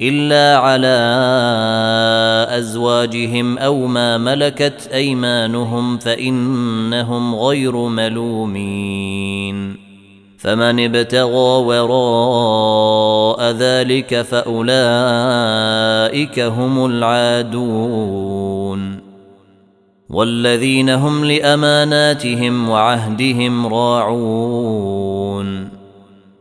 الا على ازواجهم أو ما ملكت ايمانهم فانهم غير ملومين فمن ابتغى وراء ذلك فاولئك هم العادون والذين هم لاماناتهم وعهدهم راعون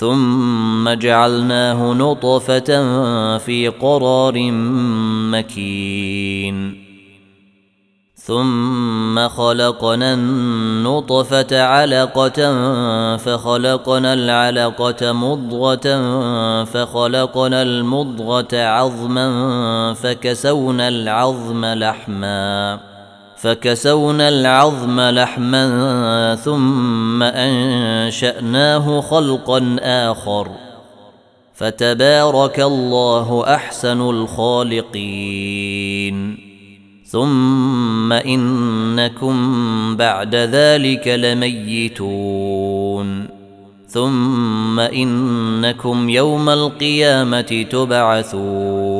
ثم جعلناه نطفة في قرار مكين. ثم خلقنا النطفة علقة فخلقنا العلقة مضغة فخلقنا المضغة عظما فكسونا العظم لحماً. فكسونا العظم لحما ثم أنشأناه خلقا آخر. فتبارك الله أحسن الخالقين. ثم إنكم بعد ذلك لميتون. ثم إنكم يوم القيامة تبعثون.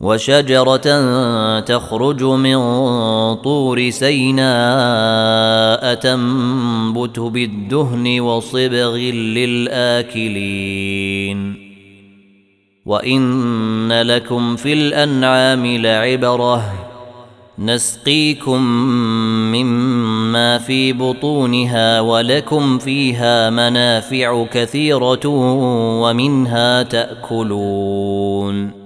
وشجرة تخرج من طور سيناء تنبت بالدهن وصبغ للآكلين. وإن لكم في الأنعام لعبرة. نسقيكم مما في بطونها ولكم فيها منافع كثيرة ومنها تأكلون.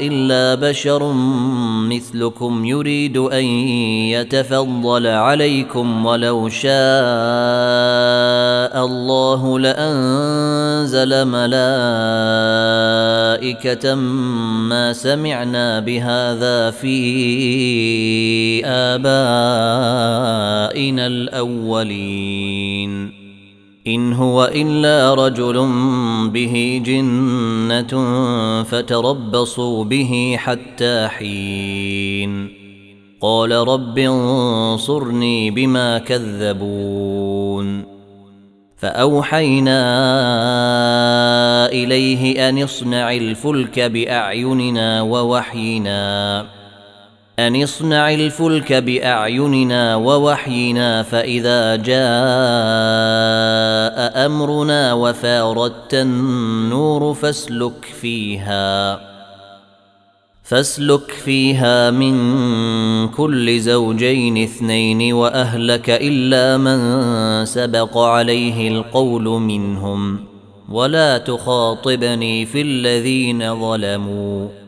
الا بشر مثلكم يريد ان يتفضل عليكم ولو شاء الله لانزل ملائكه ما سمعنا بهذا في ابائنا الاولين إن هو إلا رجل به جنة فتربصوا به حتى حين. قال رب انصرني بما كذبون. فأوحينا إليه أن اصنع الفلك بأعيننا ووحينا. أن اصنع الفلك بأعيننا ووحينا فإذا جاء أمرنا وفاردت النور فاسلك فيها فاسلك فيها من كل زوجين اثنين واهلك الا من سبق عليه القول منهم ولا تخاطبني في الذين ظلموا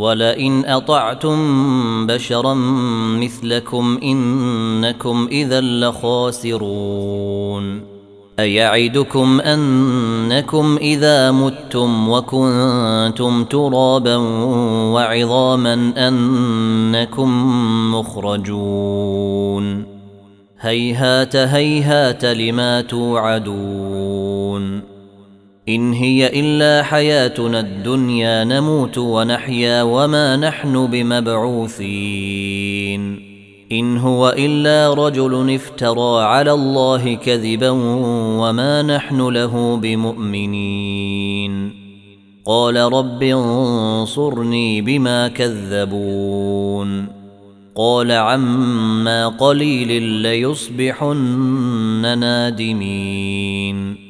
ولئن اطعتم بشرا مثلكم انكم اذا لخاسرون ايعدكم انكم اذا متم وكنتم ترابا وعظاما انكم مخرجون هيهات هيهات لما توعدون إن هي إلا حياتنا الدنيا نموت ونحيا وما نحن بمبعوثين. إن هو إلا رجل افترى على الله كذبا وما نحن له بمؤمنين. قال رب انصرني بما كذبون. قال عما قليل ليصبحن نادمين.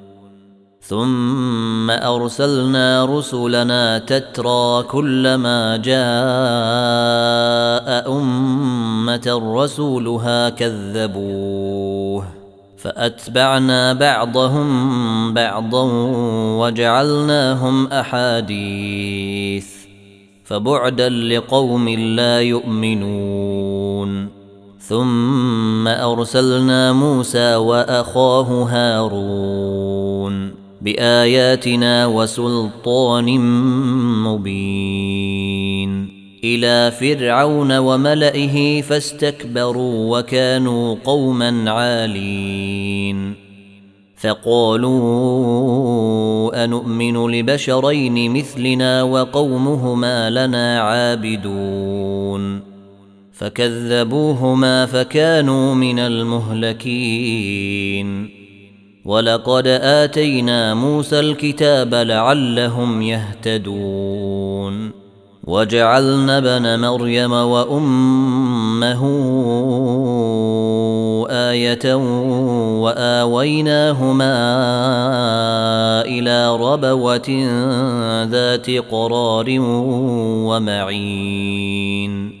ثم أرسلنا رسلنا تترى كلما جاء أمة رسولها كذبوه فأتبعنا بعضهم بعضا وجعلناهم أحاديث فبعدا لقوم لا يؤمنون ثم أرسلنا موسى وأخاه هارون بآياتنا وسلطان مبين. إلى فرعون وملئه فاستكبروا وكانوا قوما عالين. فقالوا انومن لبشرين مثلنا وقومهما لنا عابدون. فكذبوهما فكانوا من المهلكين. ولقد آتينا موسى الكتاب لعلهم يهتدون. وجعلنا ابن مريم وأمه آية وآويناهما إلى ربوة ذات قرار ومعين.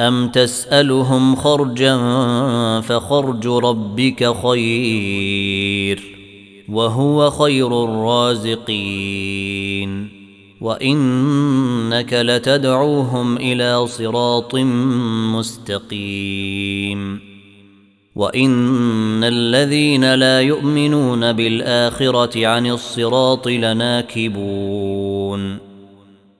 أم تسألهم خرجا فخرج ربك خير وهو خير الرازقين وإنك لتدعوهم إلى صراط مستقيم وإن الذين لا يؤمنون بالآخرة عن الصراط لناكبون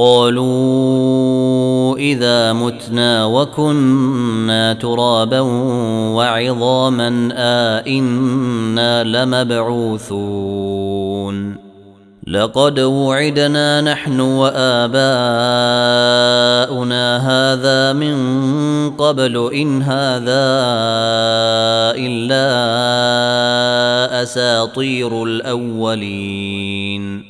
قالوا إذا متنا وكنا ترابا وعظاما آئنا لمبعوثون. لقد وعدنا نحن وآباؤنا هذا من قبل إن هذا إلا أساطير الأولين.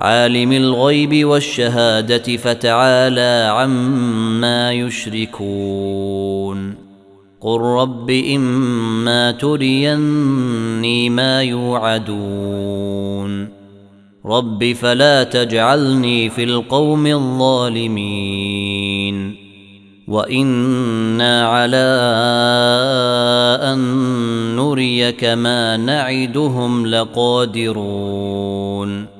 عالم الغيب والشهادة فتعالى عما يشركون. قل رب إما تريني ما يوعدون. رب فلا تجعلني في القوم الظالمين. وإنا على أن نريك ما نعدهم لقادرون.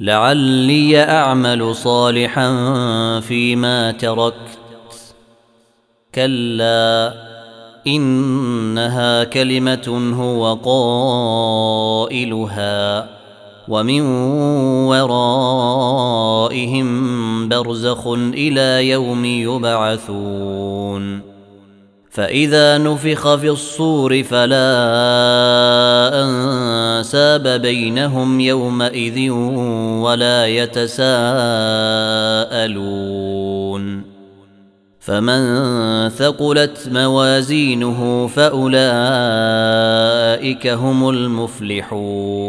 لعلي أعمل صالحا فيما تركت. كلا إنها كلمة هو قائلها ومن ورائهم برزخ إلى يوم يبعثون. فإذا نفخ في الصور فلا انساب بينهم يومئذ ولا يتساءلون. فمن ثقلت موازينه فأولئك هم المفلحون.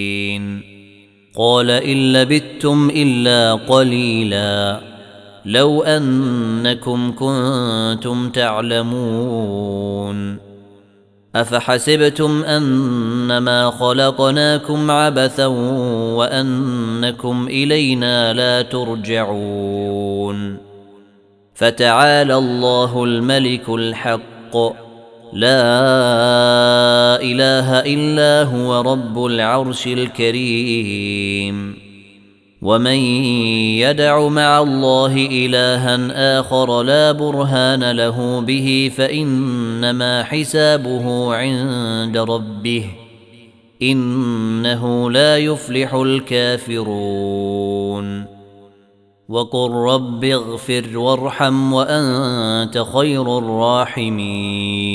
قال إن لبثتم إلا قليلا. لو أنكم كنتم تعلمون. أفحسبتم أنما خلقناكم عبثا وأنكم إلينا لا ترجعون. فتعالى الله الملك الحق. لا إله إلا هو رب العرش الكريم. ومن يدع مع الله إلها آخر لا برهان له به فإنما حسابه عند ربه إنه لا يفلح الكافرون. وقل رب اغفر وارحم وأنت خير الراحمين.